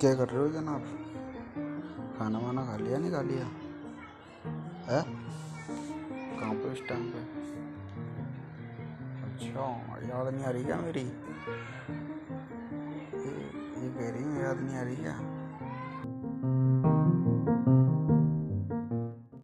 क्या कर रहे हो जनाब खाना वाना खा लिया नहीं खा लिया? है? कहाँ पर इस टाइम पे? अच्छा याद नहीं आ रही क्या मेरी? ये, ये कह रही हूँ याद नहीं आ रही क्या?